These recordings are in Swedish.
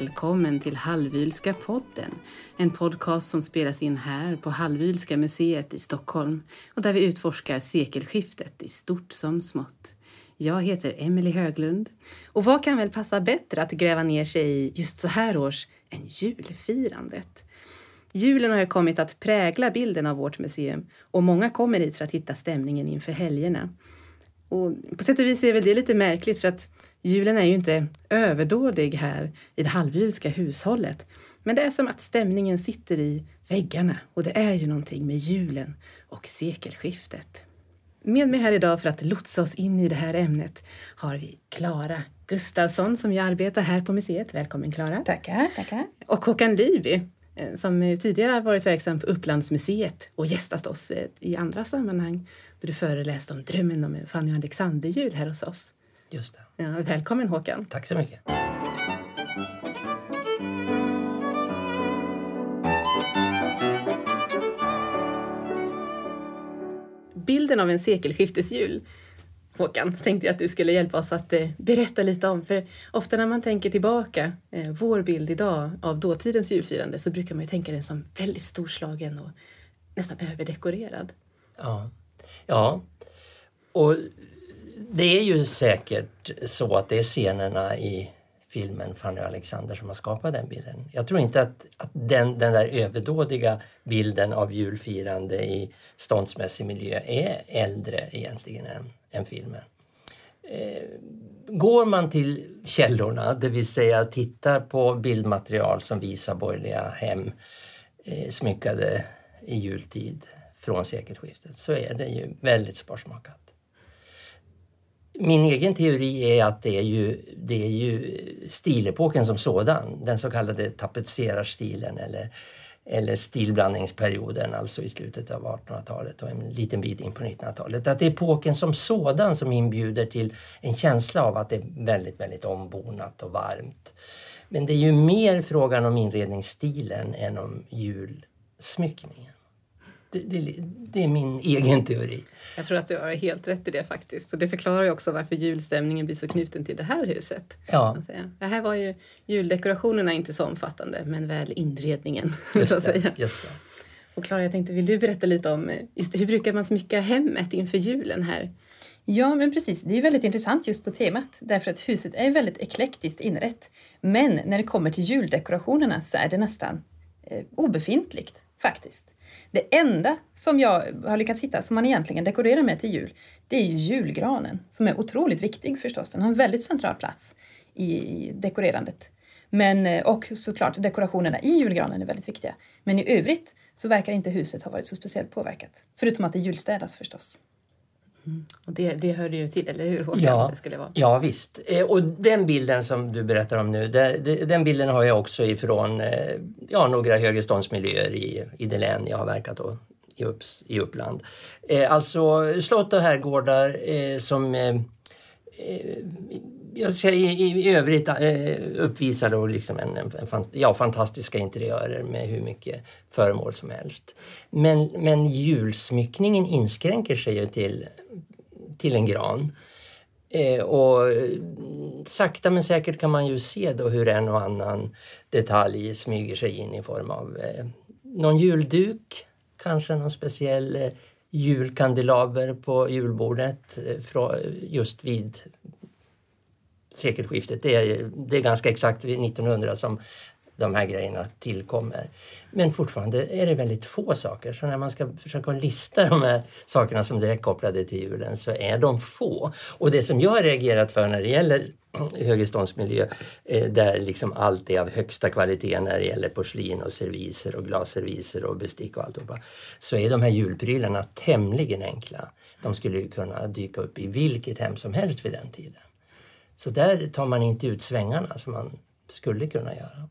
välkommen till Halvylska podden. En podcast som spelas in här på Halvylska museet i Stockholm och där vi utforskar sekelskiftet i stort som smått. Jag heter Emelie Höglund. Och vad kan väl passa bättre att gräva ner sig i just så här års än julfirandet? Julen har ju kommit att prägla bilden av vårt museum och många kommer hit för att hitta stämningen inför helgerna. Och på sätt och vis är väl det lite märkligt för att julen är ju inte överdådig här i det halvjulska hushållet. Men det är som att stämningen sitter i väggarna och det är ju någonting med julen och sekelskiftet. Med mig här idag för att lotsa oss in i det här ämnet har vi Klara Gustafsson som ju arbetar här på museet. Välkommen Klara! Tackar, tackar! Och Håkan Liby eh, som tidigare har varit verksam på Upplandsmuseet och gästat oss eh, i andra sammanhang då du föreläste om drömmen om en Fanny och Alexander-jul här hos oss. Just det. Ja, välkommen Håkan! Tack så mycket! Bilden av en sekelskiftesjul Håkan, tänkte jag att du skulle hjälpa oss att eh, berätta lite om. För ofta när man tänker tillbaka, eh, vår bild idag av dåtidens julfirande, så brukar man ju tänka den som väldigt storslagen och nästan överdekorerad. Ja, ja. och det är ju säkert så att det är scenerna i filmen Fanny och Alexander som har skapat den bilden. Jag tror inte att, att den, den där överdådiga bilden av julfirande i ståndsmässig miljö är äldre egentligen än, än filmen. Eh, går man till källorna, det vill säga tittar på bildmaterial som visar borgerliga hem eh, smyckade i jultid från sekelskiftet så är det ju väldigt sparsmakat. Min egen teori är att det är ju, det är ju stilepoken som sådan, den så kallade tapetserarstilen eller, eller stilblandningsperioden, alltså i slutet av 1800-talet och en liten bit in på 1900-talet. Att det är epoken som sådan som inbjuder till en känsla av att det är väldigt, väldigt ombonat och varmt. Men det är ju mer frågan om inredningsstilen än om julsmyckningen. Det, det, det, är min egen teori. Jag tror att du har helt rätt i det faktiskt. Och det förklarar ju också varför julstämningen blir så knuten till det här huset. Ja. Det här var ju juldekorationerna inte så omfattande, men väl inredningen. Just, så att det, just det. Och Klara, jag tänkte, vill du berätta lite om just hur brukar man smycka hemmet inför julen här? Ja, men precis. Det är väldigt intressant just på temat därför att huset är väldigt eklektiskt inrett. Men när det kommer till juldekorationerna så är det nästan eh, obefintligt faktiskt. Det enda som jag har lyckats hitta som man egentligen dekorerar med till jul, det är ju julgranen som är otroligt viktig förstås. Den har en väldigt central plats i dekorerandet. Men, eh, och såklart dekorationerna i julgranen är väldigt viktiga. Men i övrigt så verkar inte huset ha varit så speciellt påverkat. Förutom att det julstädas förstås. Mm. Och det, det hör ju till, eller hur Håkan? Ja, det skulle vara. ja visst. Eh, och den bilden som du berättar om nu, den bilden har jag också ifrån eh, ja, några högreståndsmiljöer i, i det län jag har verkat då, i, Upps, i Uppland. Eh, alltså slott och herrgårdar som jag ska i, i övrigt eh, uppvisar då liksom en, en, en, ja, fantastiska interiörer med hur mycket föremål som helst. Men, men julsmyckningen inskränker sig ju till till en gran. Eh, och eh, sakta men säkert kan man ju se då hur en och annan detalj smyger sig in i form av eh, någon julduk, kanske någon speciell eh, julkandelaber på julbordet eh, just vid sekelskiftet. Det är, det är ganska exakt vid 1900 som de här grejerna tillkommer. Men fortfarande är det väldigt få saker. Så när man ska försöka lista de här sakerna som är direkt kopplade till julen så är de få. Och det som jag har reagerat för när det gäller högreståndsmiljö eh, där liksom allt är av högsta kvalitet när det gäller porslin och serviser och glasserviser och bestick och alltihopa. Så är de här julprylarna tämligen enkla. De skulle ju kunna dyka upp i vilket hem som helst vid den tiden. Så där tar man inte ut svängarna som man skulle kunna göra.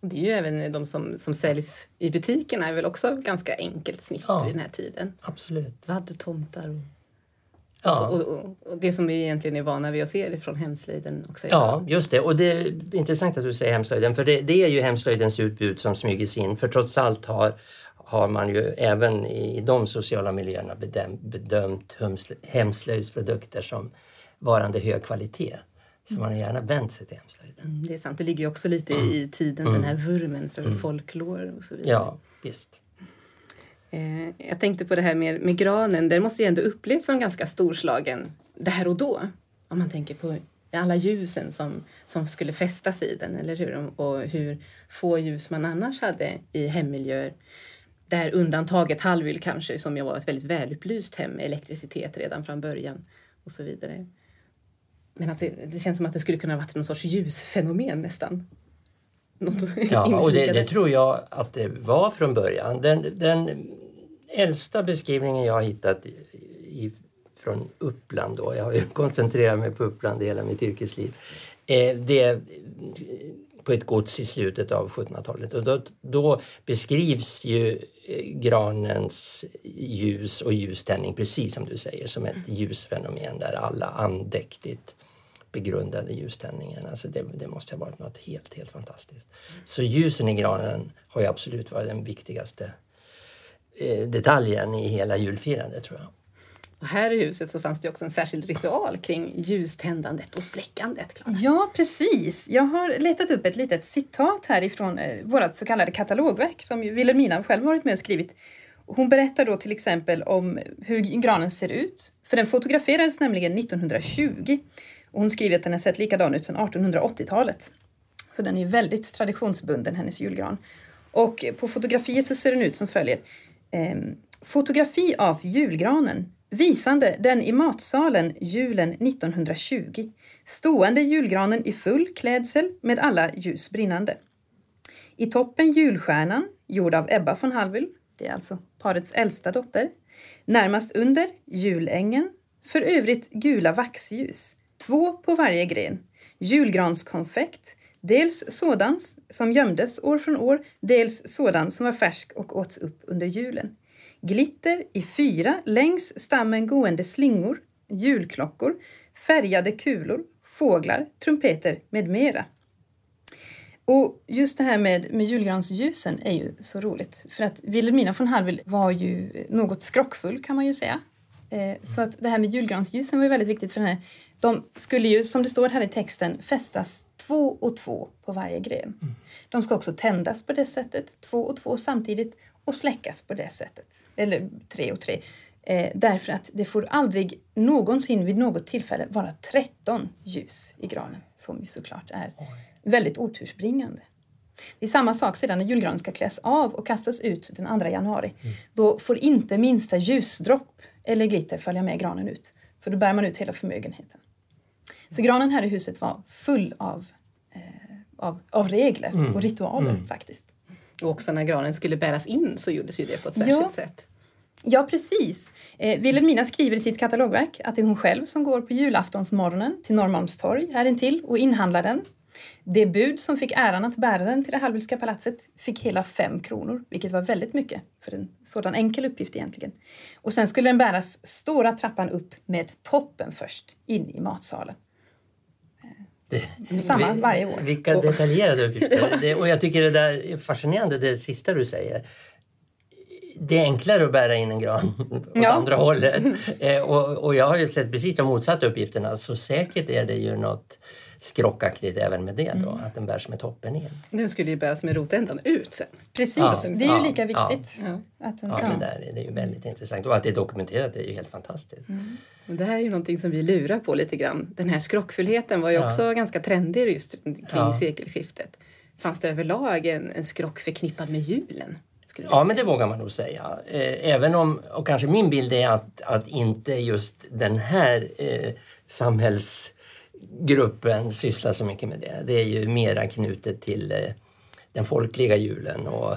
Det är ju även de som, som säljs i butikerna är väl också ganska enkelt snitt ja, vid den här tiden. Absolut. Vaddetomtar och, ja. Alltså, och, och, och, det som vi egentligen är vana vid att se från hemslöjden också. Ja, just det. Och det är intressant att du säger hemslöjden för det, det är ju hemslöjdens utbud som smyger in för trots allt har har man ju även i de sociala miljöerna bedömt, bedömt hemslöjdsprodukter som varande hög kvalitet. Så man har gärna vänt sig till hemslöjden. Mm, det är sant, det ligger ju också lite i tiden, den här vurmen för folklor och så vidare. Ja, visst. Eh, jag tänkte på det här med, med granen, den måste ju ändå upplevas som ganska storslagen där och då. Om man tänker på alla ljusen som, som skulle fästas i den, eller hur? Och hur få ljus man annars hade i hemmiljöer. Där undantaget Hallwyl kanske, som ju var ett väldigt välupplyst hem med elektricitet redan från början och så vidare. Men att det, det känns som att det skulle kunna varit någon sorts ljusfenomen nästan. Ja, och det, det tror jag att det var från början. Den, den äldsta beskrivningen jag har hittat i, i, från Uppland, då, jag har ju koncentrerat mig på Uppland i hela mitt yrkesliv, eh, det är på ett gods i slutet av 1700-talet. Och då, då beskrivs ju eh, granens ljus och ljuständning precis som du säger som ett ljusfenomen där alla andäktigt begrundade ljuständningen. Alltså det, det måste ha varit något helt, helt fantastiskt. Så ljusen i granen har ju absolut varit den viktigaste eh, detaljen i hela julfirandet tror jag. Och här i huset så fanns det också en särskild ritual kring ljuständandet och släckandet. Klara. Ja, precis. Jag har letat upp ett litet citat härifrån eh, vårt så kallade katalogverk som Wilhelmina själv varit med och skrivit. Hon berättar då till exempel om hur granen ser ut. För den fotograferades nämligen 1920. Och hon skriver att den har sett likadan ut sedan 1880-talet. Så den är väldigt traditionsbunden, hennes julgran. Och på fotografiet så ser den ut som följer. Ehm, fotografi av julgranen visande den i matsalen julen 1920. Stående julgranen i full klädsel med alla ljus brinnande. I toppen julstjärnan, gjord av Ebba von Hallwyl, det är alltså parets äldsta dotter. Närmast under julängen, för övrigt gula vaxljus, två på varje gren. Julgranskonfekt, dels sådan som gömdes år från år, dels sådan som var färsk och åts upp under julen. Glitter i fyra längs stammen gående slingor, julklockor, färgade kulor, fåglar, trumpeter med mera. Och just det här med, med julgransljusen är ju så roligt. För att Wilhelmina von Hallwyl var ju något skrockfull kan man ju säga. Eh, så att det här med julgransljusen var ju väldigt viktigt för den här de skulle ju, som det står här i texten, fästas två och två på varje gren. De ska också tändas på det sättet, två och två samtidigt, och släckas på det sättet. Eller tre och tre. Eh, därför att det får aldrig någonsin vid något tillfälle vara 13 ljus i granen, som ju såklart är väldigt otursbringande. Det är samma sak sedan när julgranen ska kläs av och kastas ut den 2 januari. Då får inte minsta ljusdropp eller glitter följa med granen ut, för då bär man ut hela förmögenheten. Så granen här i huset var full av, eh, av, av regler och ritualer faktiskt. Och också när granen skulle bäras in så gjordes ju det på ett särskilt Ja. sätt. Ja, precis. Eh, Wilhelmina skriver i sitt katalogverk att det är hon själv som går på julaftonsmorgonen till Norrmalmstorg här intill och inhandlar den. Det bud som fick äran att bära den till det Hallwylska palatset fick hela fem kronor, vilket var väldigt mycket för en sådan enkel uppgift egentligen. Och sen skulle den bäras stora trappan upp med toppen först, in i matsalen. Det, Samma varje år. Vilka detaljerade uppgifter. Det, och jag tycker det där är fascinerande, det sista du säger. Det är enklare att bära in en gran åt Ja. andra hållet. Eh, och, och jag har ju sett precis de motsatta uppgifterna. Så säkert är det ju något skrockaktigt även med det då, Mm. att den bärs med toppen in. Den skulle ju bäras med rotändan ut sen. Precis, Ja, det är ju ja, lika ja. viktigt. Ja. Att den, Ja, ja. Det, där, är- det är ju väldigt intressant. Och att det är dokumenterat är ju helt fantastiskt. Och det här är ju någonting som vi lurar på lite grann. Den här skrockfullheten var ju Ja. också ganska trendig just kring Ja. sekelskiftet. Fanns det överlag en, en skrock förknippad med julen? Ja, men det vågar man nog säga. Eh, Även om, och kanske min bild är att, att inte just den här eh, gruppen sysslar så mycket med det. Det är ju mera knutet till eh, den folkliga julen och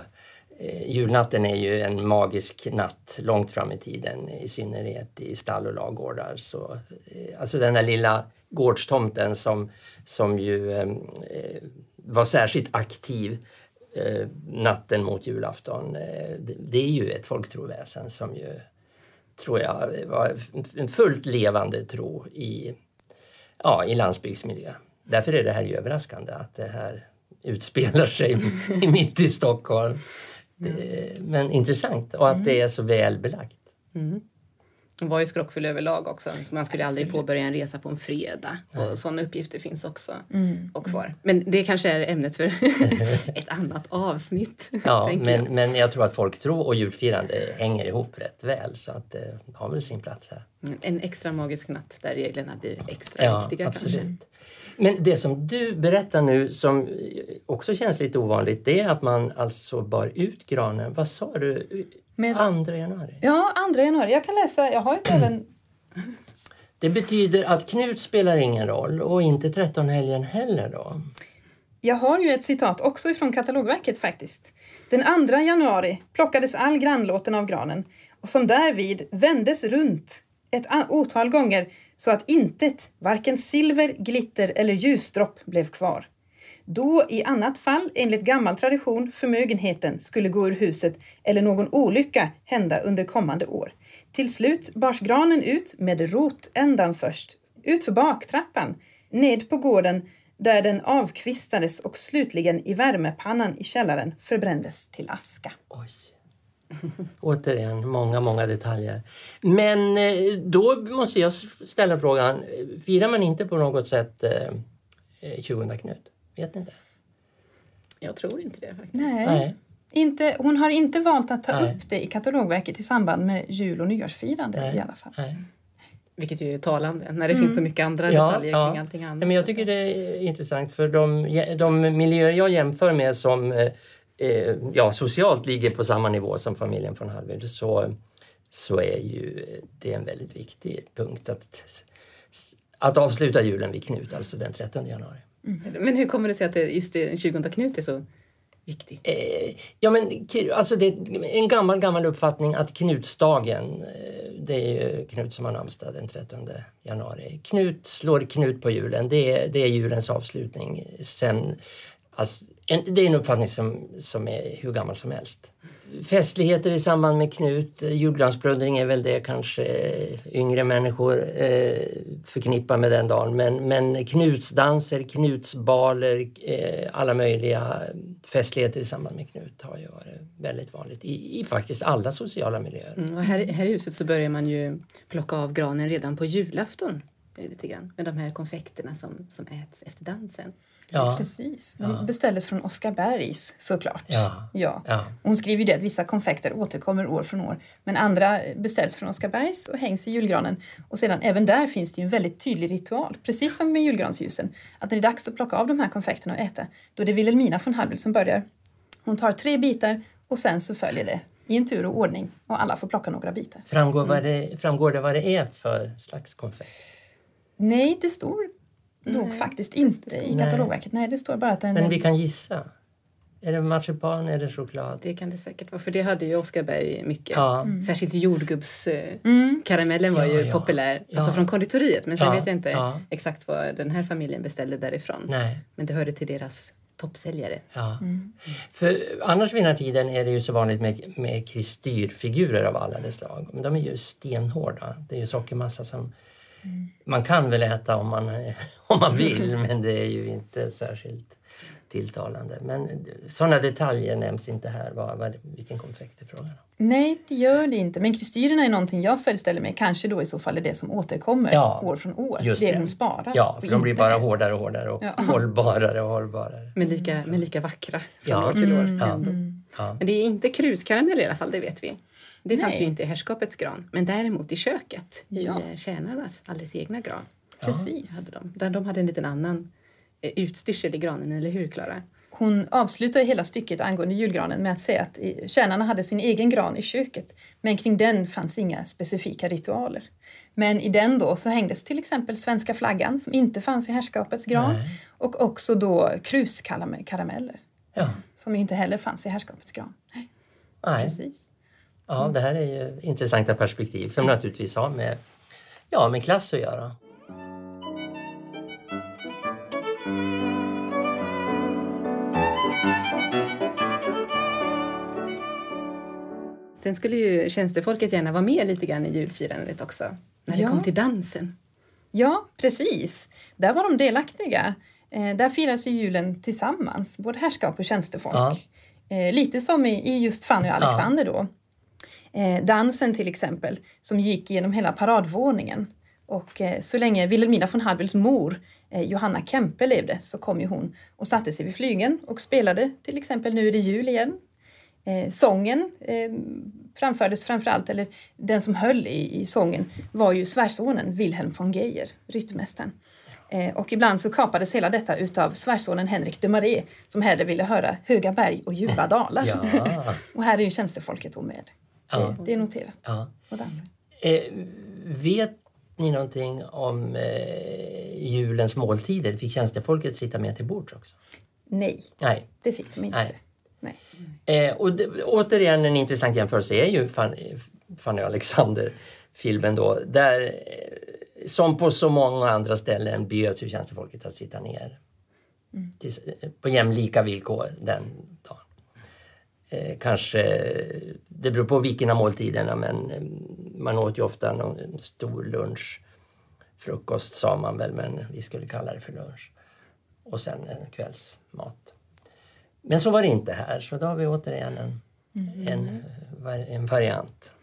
eh, julnatten är ju en magisk natt långt fram i tiden, i synnerhet i stall och ladugårdar. Så, eh, alltså den där lilla gårdstomten som, som ju eh, eh, var särskilt aktiv eh, natten mot julafton. Eh, det, det är ju ett folktroväsen som ju, tror jag, var en fullt levande tro i, ja, i landsbygdsmiljö. Därför är det här ju överraskande att det här utspelar sig mitt i Stockholm. Det, men intressant och att det är så väl belagt. Det var ju skrockfull överlag också, så man skulle aldrig påbörja en resa på en fredag. Och sådana uppgifter finns också Mm. och kvar. Men det kanske är ämnet för ett annat avsnitt. Ja, men, jag. men jag tror att folktro och julfirande hänger ihop rätt väl så att det har väl sin plats här. En extra magisk natt där reglerna blir extra Ja, viktiga absolut. kanske. Men det som du berättar nu som också känns lite ovanligt det är att man alltså bar ut granen, vad sa du, Med- 2 januari? Ja, 2 januari. Jag kan läsa, jag har ju även Det betyder att Knut spelar ingen roll och inte trettonhelgen heller då? Jag har ju ett citat också ifrån katalogverket faktiskt. Den 2 januari plockades all grannlåten av granen och som därvid vändes runt ett otal gånger så att intet, varken silver, glitter eller ljusdropp blev kvar. Då i annat fall, enligt gammal tradition, förmögenheten skulle gå ur huset eller någon olycka hända under kommande år. Till slut bars granen ut med rotändan först, utför baktrappan, ned på gården där den avkvistades och slutligen i värmepannan i källaren förbrändes till aska. Oj. Återigen, många, många detaljer. Men eh, då måste jag ställa frågan, firar man inte på något sätt eh, eh, 20 Knut? Vet ni det? Jag tror inte det faktiskt. Nej. Nej. Inte, hon har inte valt att ta Nej. upp det i katalogverket i samband med jul och nyårsfirande Nej. i alla fall. Nej. Vilket ju är talande när det finns så mycket andra Ja, detaljer ja. kring allting annat. Men jag tycker det är intressant för de, de miljöer jag jämför med som eh, eh, ja, socialt ligger på samma nivå som familjen från Hallwyl så, så är ju det en väldigt viktig punkt att, att avsluta julen vid Knut, alltså den 13 januari. Mm. Men hur kommer det sig att just den 20 Knut är så viktig? Eh, ja, men alltså det är en gammal, gammal uppfattning att Knutsdagen, eh, det är ju Knut som har namnsdag den 13 januari. Knut slår Knut på julen, det är, det är julens avslutning. Sen, alltså, en, det är en uppfattning som, som är hur gammal som helst. Festligheter i samband med Knut, eh, julgransplundring är väl det kanske eh, yngre människor eh, förknippar med den dagen. Men, men knutsdanser, knutsbaler, eh, alla möjliga festligheter i samband med Knut har ju varit väldigt vanligt i, i faktiskt alla sociala miljöer. Mm, och här, här i huset så börjar man ju plocka av granen redan på julafton. Eh, lite grann, med de här konfekterna som, som äts efter dansen. Ja, Precis. Det beställdes från Oskar Bergs såklart. Ja. Ja. ja, Hon skriver det att vissa konfekter återkommer år från år men andra beställs från Oskar Bergs och hängs i julgranen. Och sedan även där finns det ju en väldigt tydlig ritual, precis som med julgransljusen. Att när det är dags att plocka av de här konfekterna och äta, då är det Wilhelmina från Hallwyl som börjar. Hon tar tre bitar och sen så följer det i en tur och ordning och alla får plocka några bitar. framgår, vad det, framgår det vad det är för slags konfekt? Nej, det står nog faktiskt inte står i katalogverket. Nej, det står bara att den Men är... vi kan gissa. Är det marsipan, är det choklad? Det kan det säkert vara, för det hade ju Oskar Berg mycket. Ja. Särskilt jordgubbskaramellen Mm. karamellen var ju Ja, ja. populär, Ja. alltså från konditoriet. Men sen Ja, vet jag inte ja. exakt vad den här familjen beställde därifrån. Nej. Men det hörde till deras toppsäljare. Ja. För annars vid den här tiden är det ju så vanligt med, med kristyrfigurer av alla dess slag. Men de är ju stenhårda. Det är ju sockermassa som man kan väl äta om man, om man vill men det är ju inte särskilt tilltalande. Men sådana detaljer nämns inte här, vad, vad, vilken konfekt det är frågan om. Nej, det gör det inte. Men kristyrerna är någonting jag föreställer mig kanske då i så fall är det som återkommer Ja, år från år. just det det. hon sparar. Ja, för de blir bara hårdare och hårdare och Ja. hållbarare och hållbarare. Men lika, men lika vackra från Ja. år till år. Mm. Ja. Ja. Men det är inte kruskaramell i alla fall, det vet vi. Det fanns Nej. ju inte i herrskapets gran. Men däremot i köket, Ja. i eh, tjänarnas alldeles egna gran. Precis. Hade de. Där de hade en liten annan eh, utstyrsel i granen, eller hur Klara? Hon avslutar hela stycket angående julgranen med att säga att i- tjänarna hade sin egen gran i köket, men kring den fanns inga specifika ritualer. Men i den då så hängdes till exempel svenska flaggan som inte fanns i herrskapets gran Nej. och också då kruskarameller Ja. som inte heller fanns i herrskapets gran. Nej. Precis. Ja, det här är ju intressanta perspektiv som naturligtvis har med, ja, med klass att göra. Sen skulle ju tjänstefolket gärna vara med lite grann i julfirandet också. När det Ja. kom till dansen. Ja, precis. Där var de delaktiga. Eh, där firas ju julen tillsammans, både härskap och tjänstefolk. Ja. Eh, lite som i, i just Fanny och Alexander då. Eh, dansen till exempel, som gick genom hela paradvåningen. Och eh, så länge Wilhelmina von Hallwyls mor eh, Johanna Kempe levde så kom ju hon och satte sig vid flygeln och spelade till exempel Nu är det jul igen. Eh, sången eh, framfördes framförallt, eller den som höll i, i sången var ju svärsonen Wilhelm von Geijer, ryttmästaren. Eh, och ibland så kapades hela detta utav svärsonen Henrik de Maré som hellre ville höra höga berg och djupa dalar. Ja. och här är ju tjänstefolket då med. Ja. Det, är noterat. Ja. Och dansar. Eh, vet ni någonting om eh, julens måltider? Fick tjänstefolket sitta med till bords också? Nej, Nej. det fick de inte. Nej. Nej. Eh, och det, återigen en intressant jämförelse är ju Fanny, Fanny Alexander-filmen då. Där, eh, som på så många andra ställen bjöds ju tjänstefolket att sitta ner tills, eh, på jämlika villkor den dagen. Eh, kanske, det beror på vilken av måltiderna men eh, man åt ju ofta någon stor lunch. Frukost sa man väl men vi skulle kalla det för lunch. Och sen en kvällsmat. Men så var det inte här, så då har vi återigen en, en, var- en variant.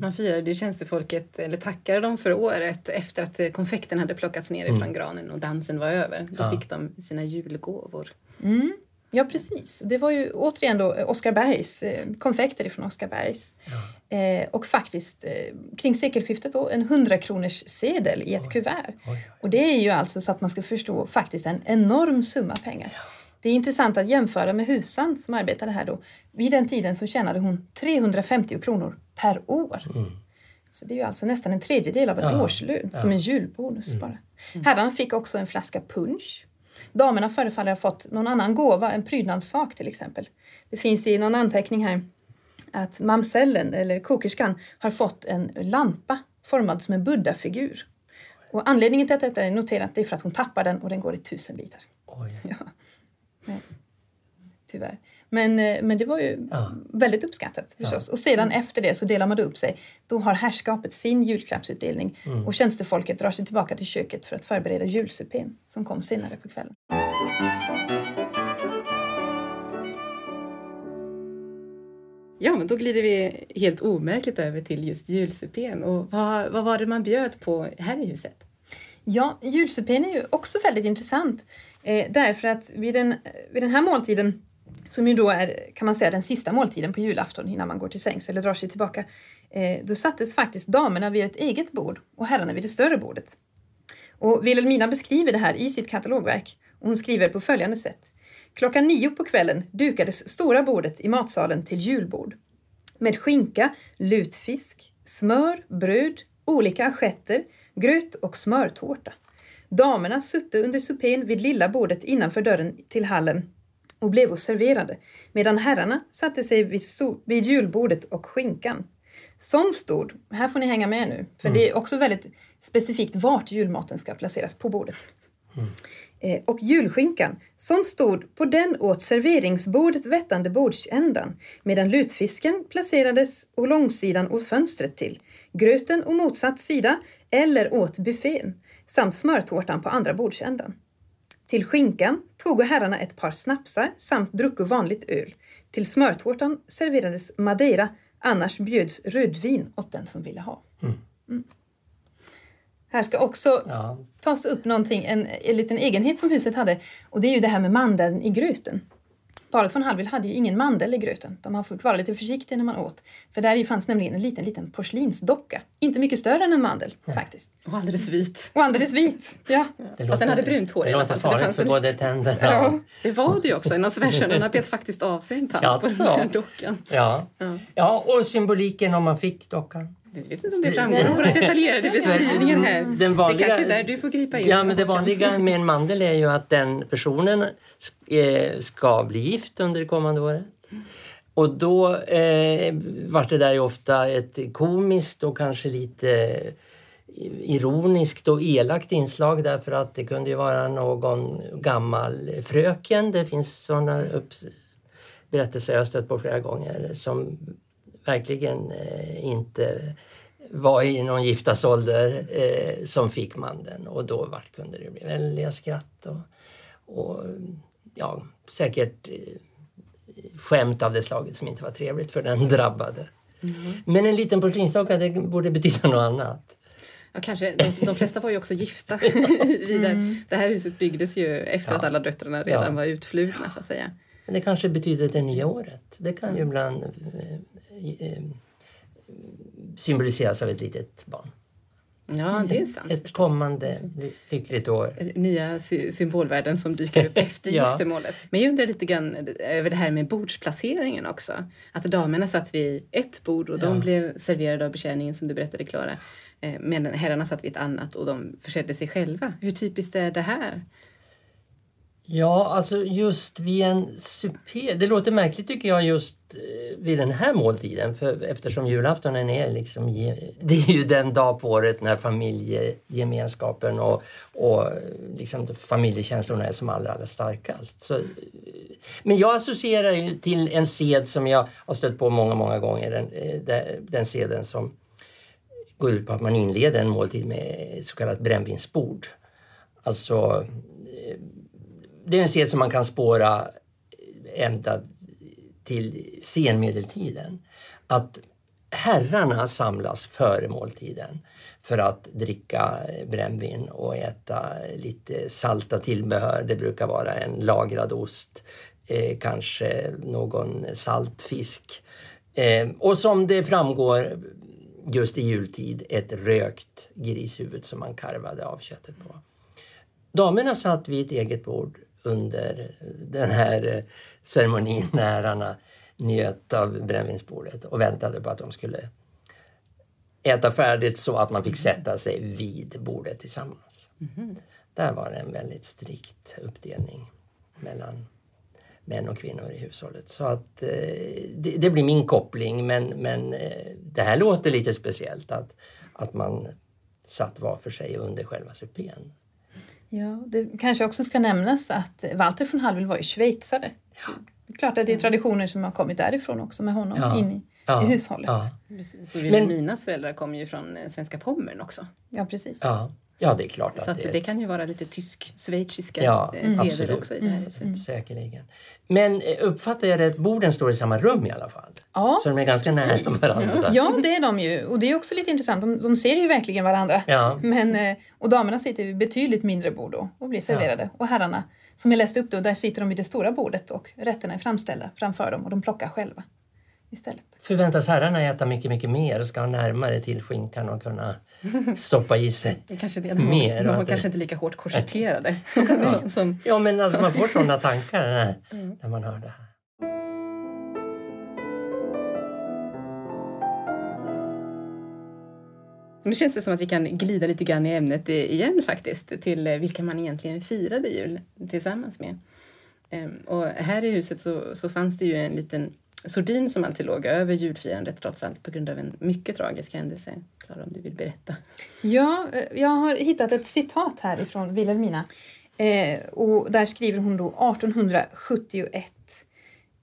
Man firade tjänstefolket, eller tackade dem för året efter att konfekten hade plockats ner ifrån granen och dansen var över. Då Ja. fick de sina julgåvor. Ja, precis. Det var ju återigen då Oscarbergs, eh, konfekter ifrån Oscarbergs. Eh, och faktiskt eh, kring sekelskiftet då en 100 kronors sedel i ett kuvert. Och det är ju alltså så att man ska förstå faktiskt en enorm summa pengar. Det är intressant att jämföra med Husand som arbetade här då. Vid den tiden så tjänade hon 350 kronor per år. Så det är ju alltså nästan en tredjedel av en Ja. årslön som en julbonus bara. Herrarna fick också en flaska punch. Damerna förefaller ha fått någon annan gåva, en prydnadssak till exempel. Det finns i någon anteckning här att mamsellen, eller kokerskan, har fått en lampa formad som en buddhafigur. Och anledningen till att detta är noterat är för att hon tappar den och den går i tusen bitar. Oj. Ja. Nej. Tyvärr. Men, eh, men det var ju Ja. väldigt uppskattat förstås. Och sedan efter det så delar man upp sig. Då har herrskapet sin julklappsutdelning och tjänstefolket drar sig tillbaka till köket för att förbereda julsupén som kom senare på kvällen. Ja, men då glider vi helt omärkligt över till just julsupén. Och vad, vad var det man bjöd på här i huset? Ja, julsupén är ju också väldigt intressant. Eh, därför att vid den, vid den här måltiden, som ju då är kan man säga den sista måltiden på julafton innan man går till sängs eller drar sig tillbaka, eh, då sattes faktiskt damerna vid ett eget bord och herrarna vid det större bordet. Och Wilhelmina beskriver det här i sitt katalogverk och hon skriver på följande sätt. Klockan nio på kvällen dukades stora bordet i matsalen till julbord. Med skinka, lutfisk, smör, bröd, olika assietter, gröt och smörtårta. Damerna sutte under supén vid lilla bordet innanför dörren till hallen och blev serverade, medan herrarna satte sig vid, vid julbordet och skinkan. Som stod, här får ni hänga med nu, för det är också väldigt specifikt vart julmaten ska placeras på bordet. Eh, och julskinkan som stod på den åt serveringsbordet vettande bordsändan medan lutfisken placerades å långsidan åt fönstret till, gröten å motsatt sida eller åt buffén samt smörtårtan på andra bordsändan. Till skinkan tog herrarna ett par snapsar samt drucko vanligt öl. Till smörtårtan serverades madeira, annars bjöds rödvin åt den som ville ha. Mm. Här ska också Ja. tas upp någonting, en, en liten egenhet som huset hade och det är ju det här med mandeln i gröten. Paret von Hallwyl hade ju ingen mandel i gröten. De man fick vara lite försiktig när man åt. För där fanns nämligen en liten, liten porslinsdocka. Inte mycket större än en mandel faktiskt. Och alldeles vit. Och alldeles vit. Ja. Det Fast den hade brunt hår Det i alla låter fall, det farligt fanns för både tänderna Ja. och... Det var det ju också. En av svärsonerna bet faktiskt av sig en tand på den här dockan. Ja. ja, och symboliken om man fick dockan. Jag vet inte om det framgår av våra detaljerade beskrivningar här. Den vanliga- Det kanske är där du får gripa in. Ja, men det vanliga med en mandel är ju att den personen eh, ska bli gift under det kommande året. Och då eh, vart det där ju ofta ett komiskt och kanske lite ironiskt och elakt inslag därför att det kunde ju vara någon gammal fröken. Det finns sådana berättelser jag stött på flera gånger som verkligen eh, inte var i någon giftasålder eh, som fick mandeln och då vart kunde det bli väldiga skratt och, och ja, säkert eh, skämt av det slaget som inte var trevligt för den drabbade. Men en liten porslinsdocka, det borde betyda något annat. Ja, kanske. De, de flesta var ju också gifta. Vidare. Mm. Det här huset byggdes ju efter Ja. att alla döttrarna redan Ja. var utflugna så att säga. Men det kanske betyder det nya året. Det kan ju ibland eh, eh, symboliseras av ett litet barn. Ja, det är sant. Ett förstås. kommande ly- lyckligt år. Nya sy- symbolvärden som dyker upp efter Ja. giftermålet. Men jag undrar lite grann över det här med bordsplaceringen också. Att damerna satt vid ett bord och de Ja. blev serverade av betjäningen som du berättade Klara. Eh, Medan herrarna satt vid ett annat och de försedde sig själva. Hur typiskt är det här? Ja, alltså just vid en supé. Det låter märkligt tycker jag just eh, vid den här måltiden för eftersom julaftonen är liksom det är ju den dag på året när familjegemenskapen och, och eh, liksom familjekänslorna är som allra, allra starkast. Så, eh, men jag associerar ju till en sed som jag har stött på många, många gånger. Den, den- den seden som går ut på att man inleder en måltid med så kallat brännvinsbord. Alltså det är en sed som man kan spåra ända till senmedeltiden. Att herrarna samlas före måltiden för att dricka brännvin och äta lite salta tillbehör. Det brukar vara en lagrad ost, eh, kanske någon saltfisk. Eh, och som det framgår just i jultid, ett rökt grishuvud som man karvade av köttet på. Damerna satt vid ett eget bord under den här eh, ceremonin när herrarna njöt av brännvinsbordet och väntade på att de skulle äta färdigt så att man fick sätta sig vid bordet tillsammans. Där var det en väldigt strikt uppdelning mellan män och kvinnor i hushållet. Så att eh, det, det blir min koppling men, men eh, det här låter lite speciellt att, att man satt var för sig under själva supén. Ja, det kanske också ska nämnas att Walter von Hallwyl var ju schweizare. Det är klart att det är traditioner som har kommit därifrån också med honom Ja. in i, Ja, i hushållet. Ja, Precis. Så Wilhelminas föräldrar kom ju från eh, svenska Pommern också. Ja, precis. ja. Ja, det är klart Så att att det det kan ju vara lite tysk-schweiziska Ja, seder absolut. också i det här huset. Säkerligen. Men eh, uppfattar jag rätt, borden står i samma rum i alla fall? Ja, Så de är ganska nära varandra? Ja, det är de ju. Och det är också lite intressant. De, de ser ju verkligen varandra. Ja. Men, eh, och damerna sitter vid betydligt mindre bord då och blir serverade. Och herrarna, som jag läste upp då, där sitter de vid det stora bordet och rätterna är framställda framför dem och de plockar själva istället. Förväntas herrarna äta mycket, mycket mer och ska ha närmare till skinkan och kunna stoppa i sig Det är kanske det. De, mer? de var att det- kanske inte lika hårt korsetterade. som, som, Ja, men alltså man får sådana tankar när, Mm. när man hör det här. Nu känns det som att vi kan glida lite grann i ämnet igen faktiskt, till eh, vilka man egentligen firade jul tillsammans med. Ehm, Och här i huset så, så fanns det ju en liten sordin som alltid låg över julfirandet trots allt på grund av en mycket tragisk händelse. Klara, om du vill berätta. Ja, eh, jag har hittat ett citat här ifrån Wilhelmina. Eh, och där skriver hon då 1871.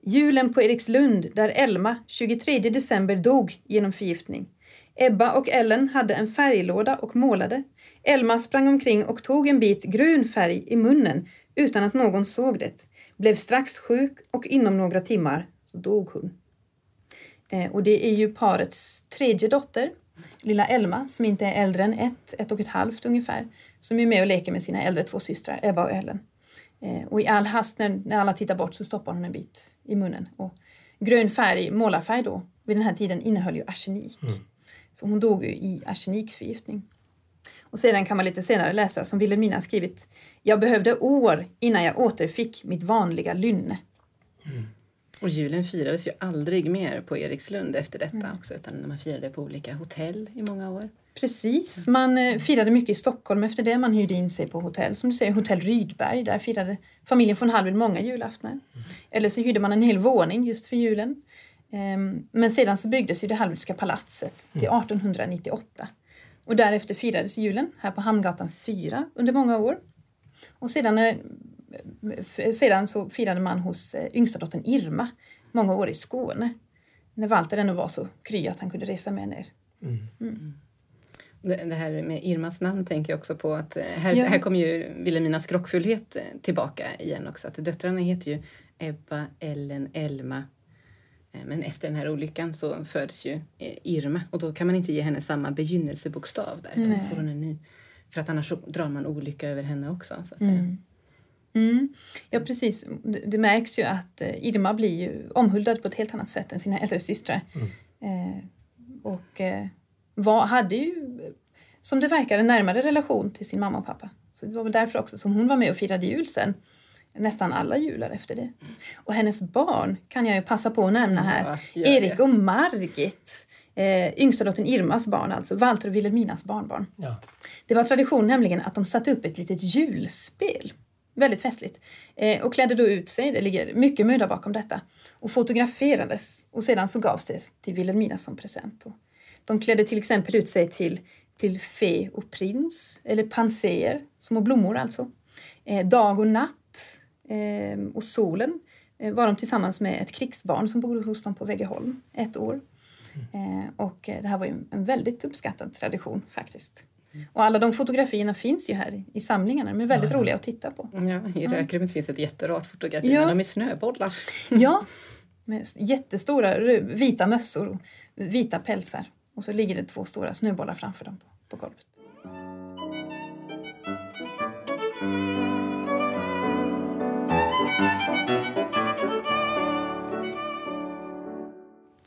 Julen på Erikslund där Elma 23 december dog genom förgiftning. Ebba och Ellen hade en färglåda och målade. Elma sprang omkring och tog en bit grön färg i munnen utan att någon såg det. Blev strax sjuk och inom några timmar så dog hon. Eh, och det är ju parets tredje dotter, lilla Elma, som inte är äldre än ett, ett och ett halvt ungefär, som är med och leker med sina äldre två systrar, Ebba och Ellen. Eh, och i all hast när, när alla tittar bort så stoppar hon en bit i munnen. Och grön färg, målarfärg då, vid den här tiden innehöll ju arsenik. Så hon dog ju i arsenikförgiftning. Och sedan kan man lite senare läsa som Wilhelmina skrivit Jag behövde år innan jag återfick mitt vanliga lynne. Och julen firades ju aldrig mer på Erikslund efter detta också, utan man firade på olika hotell i många år. Precis, man eh, firade mycket i Stockholm efter det. Man hyrde in sig på hotell. Som du säger, Hotell Rydberg. Där firade familjen von Hallwyl många julaftnar. Eller så hyrde man en hel våning just för julen. Ehm, Men sedan så byggdes ju det Hallwylska palatset till 1898. Och därefter firades julen här på Hamngatan 4 under många år. Och sedan, f- sedan så firade man hos eh, yngsta dottern Irma många år i Skåne. När Walter ännu var så kry att han kunde resa med ner. Det, det här med Irmas namn tänker jag också på att eh, här, Ja. här kommer ju Vilhelminas skrockfullhet eh, tillbaka igen också. Att döttrarna heter ju Ebba, Ellen, Elma Men efter den här olyckan så föds ju Irma och då kan man inte ge henne samma begynnelsebokstav där. då får hon en ny. För att annars så drar man olycka över henne också. Så att säga. Mm. Ja precis, det, märks ju att eh, Irma blir ju omhuldad på ett helt annat sätt än sina äldre systrar. Eh, och eh, var, hade ju, som det verkar, en närmare relation till sin mamma och pappa. Så det var väl därför också som hon var med och firade jul sen. Nästan alla jular efter det. Och hennes barn kan jag ju passa på att nämna här. Ja. Erik och Margit. Eh, yngsta dottern Irmas barn alltså, Walter och Wilhelminas barnbarn. Ja. Det var tradition nämligen att de satte upp ett litet julspel. Väldigt festligt. Eh, och klädde då ut sig, det ligger mycket möda bakom detta. Och fotograferades och sedan så gavs det till Wilhelmina som present. Och de klädde till exempel ut sig till, till fe och prins, eller panser, små blommor alltså. Eh, dag och natt eh, och solen eh, var de tillsammans med ett krigsbarn som bodde hos dem på Vegeholm ett år. Eh, och eh, det här var ju en väldigt uppskattad tradition faktiskt. Och alla de fotografierna finns ju här i- samlingarna. De är väldigt roliga att titta på. Ja, I rökrummet finns ett jätterart fotografi Ja. är snöbollar. Ja, med jättestora vita mössor och vita pälsar. Och så ligger det två stora snöbollar framför dem på, på golvet.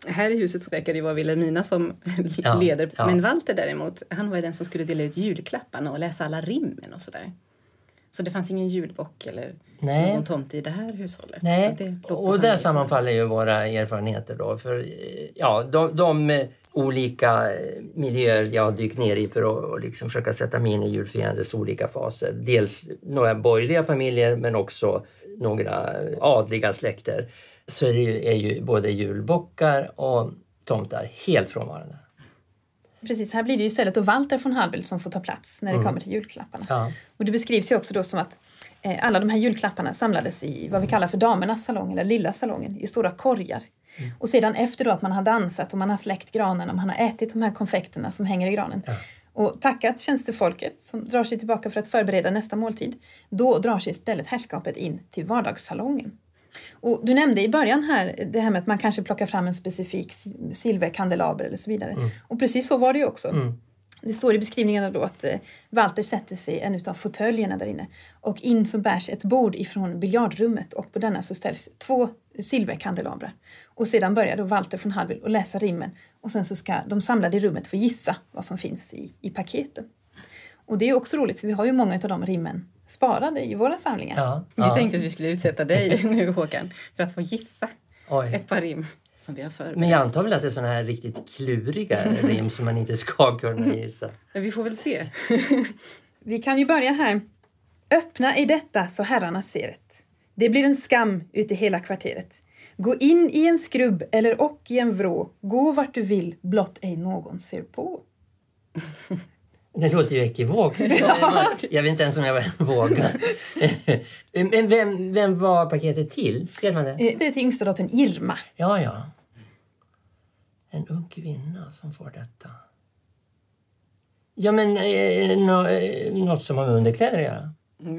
Här i huset så verkar det vara Wilhelmina som Ja, leder. ja. Men Walter däremot, han var ju den som skulle dela ut julklapparna och läsa alla rimmen och sådär. Så det fanns ingen julbock eller Nej. någon tomte i det här hushållet. Nej, och där sammanfaller ju våra erfarenheter då. För eh, ja, de, de eh, olika eh, miljöer jag har dykt ner i för att och liksom försöka sätta mig in i julfirandets olika faser. Dels några borgerliga familjer men också några adliga släkter. Så är, ju, är ju både julbockar och tomtar helt frånvarande. Precis, här blir det ju istället då Walter von Hallwyl som får ta plats när det kommer till julklapparna. Ja. Och det beskrivs ju också då som att eh, alla de här julklapparna samlades i vad vi kallar för damernas salong, eller lilla salongen, i stora korgar. Och sedan efter då att man har dansat och man har släckt granen och man har ätit de här konfekterna som hänger i granen och tackat tjänstefolket som drar sig tillbaka för att förbereda nästa måltid, då drar sig istället herrskapet in till vardagssalongen. Och du nämnde i början här det här med att man kanske plockar fram en specifik si- silverkandelaber eller så vidare. Och precis så var det ju också. Det står i beskrivningarna då att eh, Walter sätter sig i en utav fåtöljerna där inne och in så bärs ett bord ifrån biljardrummet och på denna så ställs två silverkandelabrar. Och sedan börjar då Walter von Hallwyl att läsa rimmen och sen så ska de samlade i rummet få gissa vad som finns i, i paketen. Och det är också roligt för vi har ju många av de rimmen sparade i våra samlingar. Ja, Vi ja. tänkte att vi skulle utsätta dig nu Håkan för att få gissa Oj. ett par rim som vi har förberett. Men jag antar väl att det är såna här riktigt kluriga rim som man inte ska kunna gissa. Men vi får väl se. Vi kan ju börja här. Öppna i detta så herrarna ser det. Det blir en skam ut i hela kvarteret. Gå in i en skrubb eller och i en vrå. Gå vart du vill, blott ej någon ser på. Det låter ju ekivokt. Jag vet inte ens om jag vågar. Men vem, vem var paketet till? Man det? Eh, Det är till yngsta dottern Irma. Ja, ja. En ung kvinna som får detta. Ja, men eh, eh, något som har med underkläder att göra.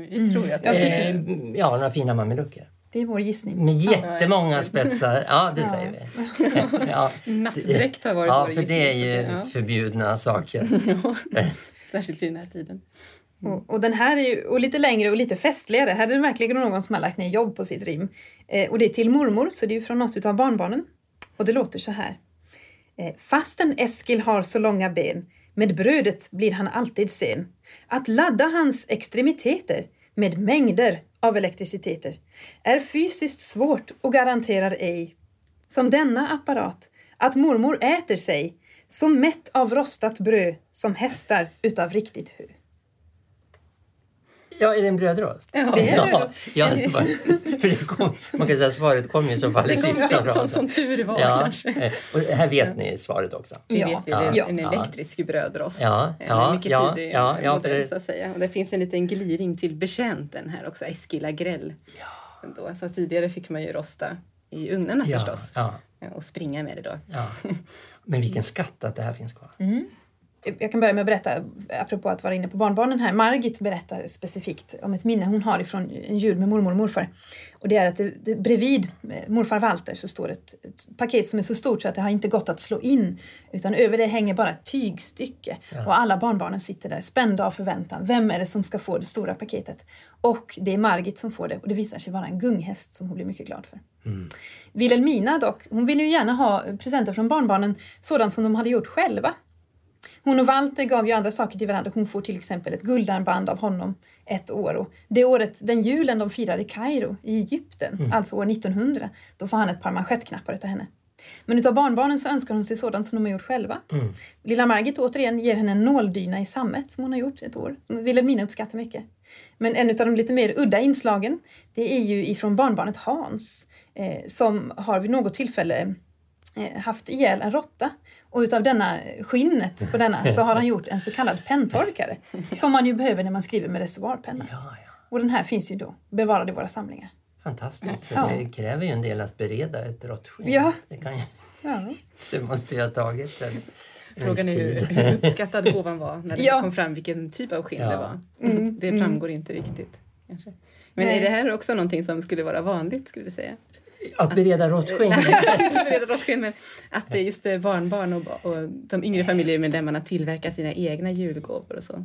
Vi tror ju att det är. Eh, ja, några fina mamelucker. Det är vår gissning. Med jättemånga spetsar. Ja, det säger vi. Ja, Nattdräkt har varit ja vår för det är gissning. ju Ja. förbjudna saker. Särskilt i den här tiden. Och, och den här är ju och lite längre och lite festligare. Här är det verkligen någon som har lagt ner jobb på sitt rim. Eh, och det är till mormor, så det är ju från något av barnbarnen. Och det låter så här. Eh, Fastän Eskil har så långa ben, med brödet blir han alltid sen. Att ladda hans extremiteter med mängder av elektriciteter är fysiskt svårt och garanterar ej, som denna apparat, att mormor äter sig så mätt av rostat bröd som hästar utav riktigt hö. Ja, är det en brödrost? Ja, det är ja, brödrost. ja, för det kom, man kan säga att svaret kom ju så fall i sista som, raden. som tur var Ja, kanske. eh, och här vet ni svaret också. Det Ja. vet vi, det är Ja. en Ja. elektrisk brödrost. Ja, En ja, mycket ja, tidig ja, ja, modell så att säga. Och det finns en liten gliring till betjänten här också, Eskil. Ja. Då, så tidigare fick man ju rosta i ugnarna förstås. Ja, Och springa med det då. ja. Men vilken skatt att det här finns kvar. Jag kan börja med att berätta, apropå att vara inne på barnbarnen här. Margit berättar specifikt om ett minne hon har ifrån en jul med mormor och morfar. Och det är att det, det, bredvid morfar Walter så står ett, ett, paket som är så stort så att det har inte gått att slå in. Utan över det hänger bara ett tygstycke. Ja. Och alla barnbarnen sitter där spända av förväntan. Vem är det som ska få det stora paketet? Och det är Margit som får det och det visar sig vara en gunghäst som hon blir mycket glad för. Mm. Wilhelmina dock, hon vill ju gärna ha presenter från barnbarnen sådant som de hade gjort själva. Hon och Walter gav ju andra saker till varandra. Hon får till exempel ett guldarmband av honom ett år. Och det året, den julen de firar i Kairo i Egypten, mm. alltså år 1900, då får han ett par manschettknappar av henne. Men utav barnbarnen så önskar hon sig sådant som de har gjort själva. Mm. Lilla Margit återigen ger henne en nåldyna i sammet som hon har gjort ett år, som Wilhelmina uppskattar mycket. Men en av de lite mer udda inslagen, det är ju ifrån barnbarnet Hans, eh, som har vid något tillfälle eh, haft ihjäl en råtta och utav denna skinnet på denna så har han gjort en så kallad penntorkare. Som man ju behöver när man skriver med reservoarpenna. Ja, ja. Och den här finns ju då bevarad i våra samlingar. Fantastiskt, för ja. det kräver ju en del att bereda ett råttskinn. Ja. Det, kan ju, ja. det måste ju ha tagit en, Frågan är hur, hur uppskattad gåvan var när det ja. kom fram vilken typ av skinn det var. Mm. Det framgår mm. inte riktigt. Kanske. Men Nej. är det här också någonting som skulle vara vanligt? skulle du säga? Att bereda råttskinn? kanske inte bereda råttskinn, men att just barnbarn och, och de yngre familjemedlemmarna tillverkar sina egna julgåvor och så.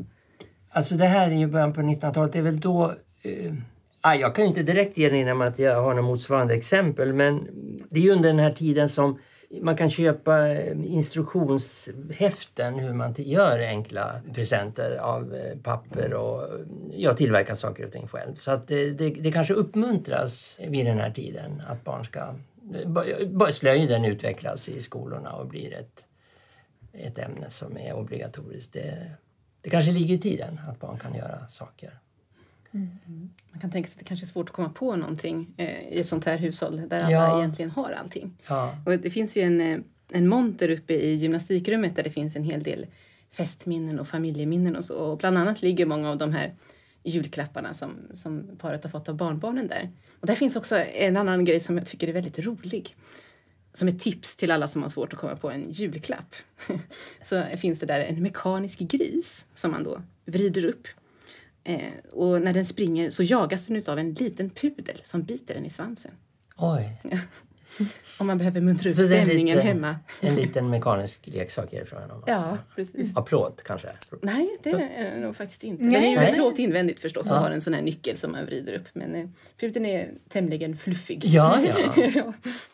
Alltså det här är ju början på 1900-talet. Det är väl då... Eh, jag kan ju inte direkt erinra mig att jag har något motsvarande exempel men det är ju under den här tiden som man kan köpa eh, instruktionshäften hur man gör enkla presenter av eh, papper och mm, jag tillverkar saker och ting själv. Så att det, det, det kanske uppmuntras vid den här tiden att barn ska... Eh, slöjden utvecklas i skolorna och blir ett, ett ämne som är obligatoriskt. Det, det kanske ligger i tiden att barn kan göra saker. Mm. Man kan tänka sig att det kanske är svårt att komma på någonting eh, i ett sånt här hushåll där alla ja. egentligen har allting. Ja. Och det finns ju en, eh, en monter uppe i gymnastikrummet där det finns en hel del festminnen och familjeminnen och så. Och bland annat ligger många av de här julklapparna som, som paret har fått av barnbarnen där. Och där finns också en annan grej som jag tycker är väldigt rolig. Som ett tips till alla som har svårt att komma på en julklapp. så finns det där en mekanisk gris som man då vrider upp Eh, och när den springer så jagas den av en liten pudel som biter den i svansen. Oj! Om man behöver muntra upp stämningen liten, hemma. En liten mekanisk leksak är det frågan om? Alltså. Ja, precis. Av plåt kanske? Nej, det är nog faktiskt inte. Nej. Den är ju plåt invändigt förstås och har en sån här nyckel som man vrider upp. Men eh, pudeln är tämligen fluffig. Ja, ja. ja.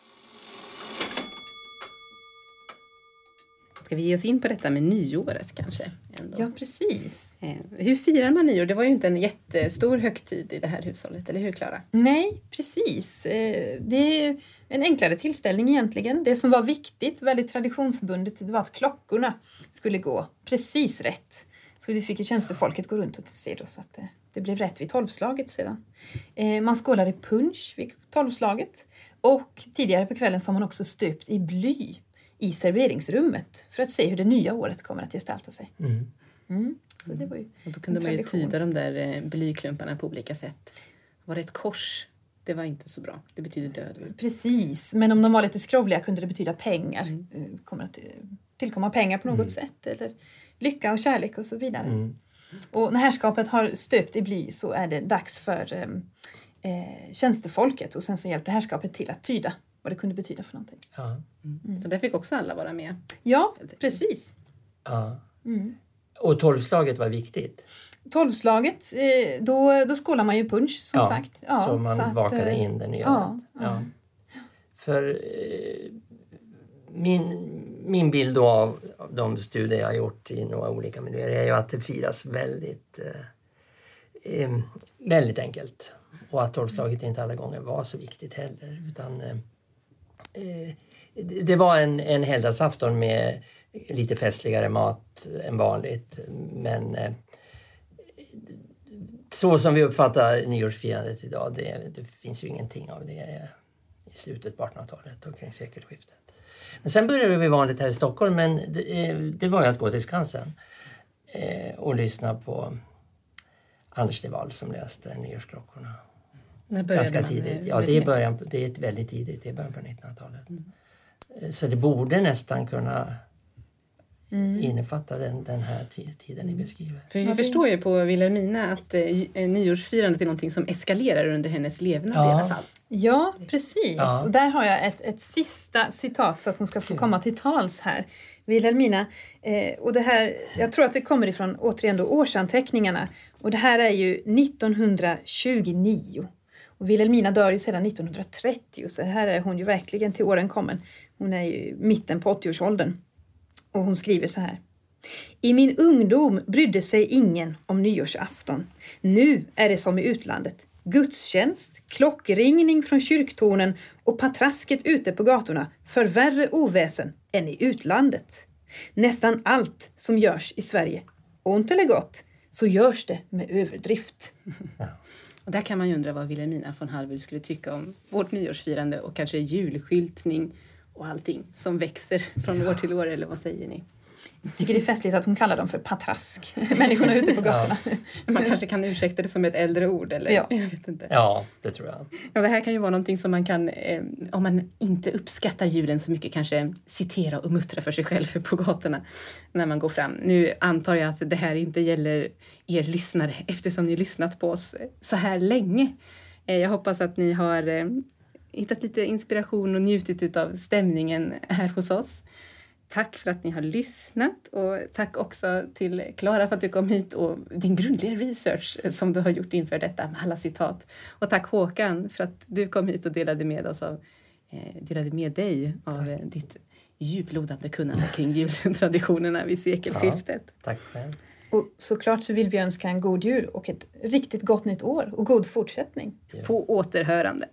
Ska vi ge oss in på detta med nyåret kanske? Ändå? Ja, precis. Eh, hur firar man nyår? Det var ju inte en jättestor högtid i det här hushållet, eller hur Klara? Nej, precis. Eh, det är en enklare tillställning egentligen. Det som var viktigt, väldigt traditionsbundet, det var att klockorna skulle gå precis rätt. Så det fick ju tjänstefolket gå runt och se då så att det, det blev rätt vid tolvslaget sedan. Eh, man skålade punch vid tolvslaget och tidigare på kvällen så har man också stöpt i bly i serveringsrummet för att se hur det nya året kommer att gestalta sig. Mm. Mm. Så det var ju och då kunde man ju tyda de där eh, blyklumparna på olika sätt. Var det ett kors? Det var inte så bra. Det betyder död. Precis, men om de var lite skrovliga kunde det betyda pengar. Mm. Eh, kommer att eh, tillkomma pengar på något mm. sätt eller lycka och kärlek och så vidare. Mm. Och när härskapet har stöpt i bly så är det dags för eh, tjänstefolket och sen så hjälpte härskapet till att tyda vad det kunde betyda för någonting. Ja. Mm. Så där fick också alla vara med? Ja, precis. Ja. Mm. Och tolvslaget var viktigt? Tolvslaget, eh, då, då skålar man ju punch som ja, sagt. Ja, så man så vakade att, in det nya ja, ja. För eh, min, min bild då av de studier jag har gjort i några olika miljöer är ju att det firas väldigt, eh, eh väldigt enkelt. Och att tolvslaget inte alla gånger var så viktigt heller. Utan eh, Eh, Eh, det var en, en helgdagsafton med lite festligare mat än vanligt. Men eh, så som vi uppfattar nyårsfirandet idag, det, det finns ju ingenting av det i slutet på 1800-talet och kring sekelskiftet. Men sen började det bli vanligt här i Stockholm, men det, eh, det var ju att gå till Skansen eh, och lyssna på Anders de Wall som läste Nyårsklockorna. När Ganska tidigt. Ja, det är, början, det är väldigt tidigt. Det är början på 1900-talet. Mm. Så det borde nästan kunna innefatta den, den här ti- tiden ni beskriver. För vi Ja, det- förstår ju på Wilhelmina att eh, eh, nyårsfirandet är någonting som eskalerar under hennes levnad i Ja. alla fall. Ja, precis. Ja. Och där har jag ett, ett sista citat så att hon ska få komma till tals här. Wilhelmina, eh, och det här, jag tror att det kommer ifrån återigen då årsanteckningarna. Och det här är ju 1929. Och Wilhelmina dör ju sedan 1930 så här är hon ju verkligen till åren kommen. Hon är ju mitten på 80-årsåldern. Och hon skriver så här. I min ungdom brydde sig ingen om nyårsafton. Nu är det som i utlandet. Gudstjänst, klockringning från kyrktornen och patrasket ute på gatorna för värre oväsen än i utlandet. Nästan allt som görs i Sverige, ont eller gott, så görs det med överdrift. Och där kan man ju undra vad Wilhelmina von Hallwyl skulle tycka om vårt nyårsfirande och kanske julskyltning och allting som växer från år till år, eller vad säger ni? Jag tycker det är festligt att hon kallar dem för patrask, människorna ute på gatorna. Man kanske kan ursäkta det som ett äldre ord, eller? Ja. Jag vet inte. Ja, det tror jag. Ja, det här kan ju vara någonting som man kan, eh, om man inte uppskattar julen så mycket, kanske citera och muttra för sig själv på gatorna när man går fram. Nu antar jag att det här inte gäller er lyssnare eftersom ni lyssnat på oss så här länge. Eh, jag hoppas att ni har eh, hittat lite inspiration och njutit av stämningen här hos oss. Tack för att ni har lyssnat och tack också till Klara för att du kom hit och din grundliga research som du har gjort inför detta med alla citat. Och tack Håkan för att du kom hit och delade med oss av, eh, delade med dig av eh, ditt djuplodande kunnande kring jultraditionerna vid sekelskiftet. Tack själv. Och såklart så vill vi önska en god jul och ett riktigt gott nytt år och god fortsättning. På återhörande.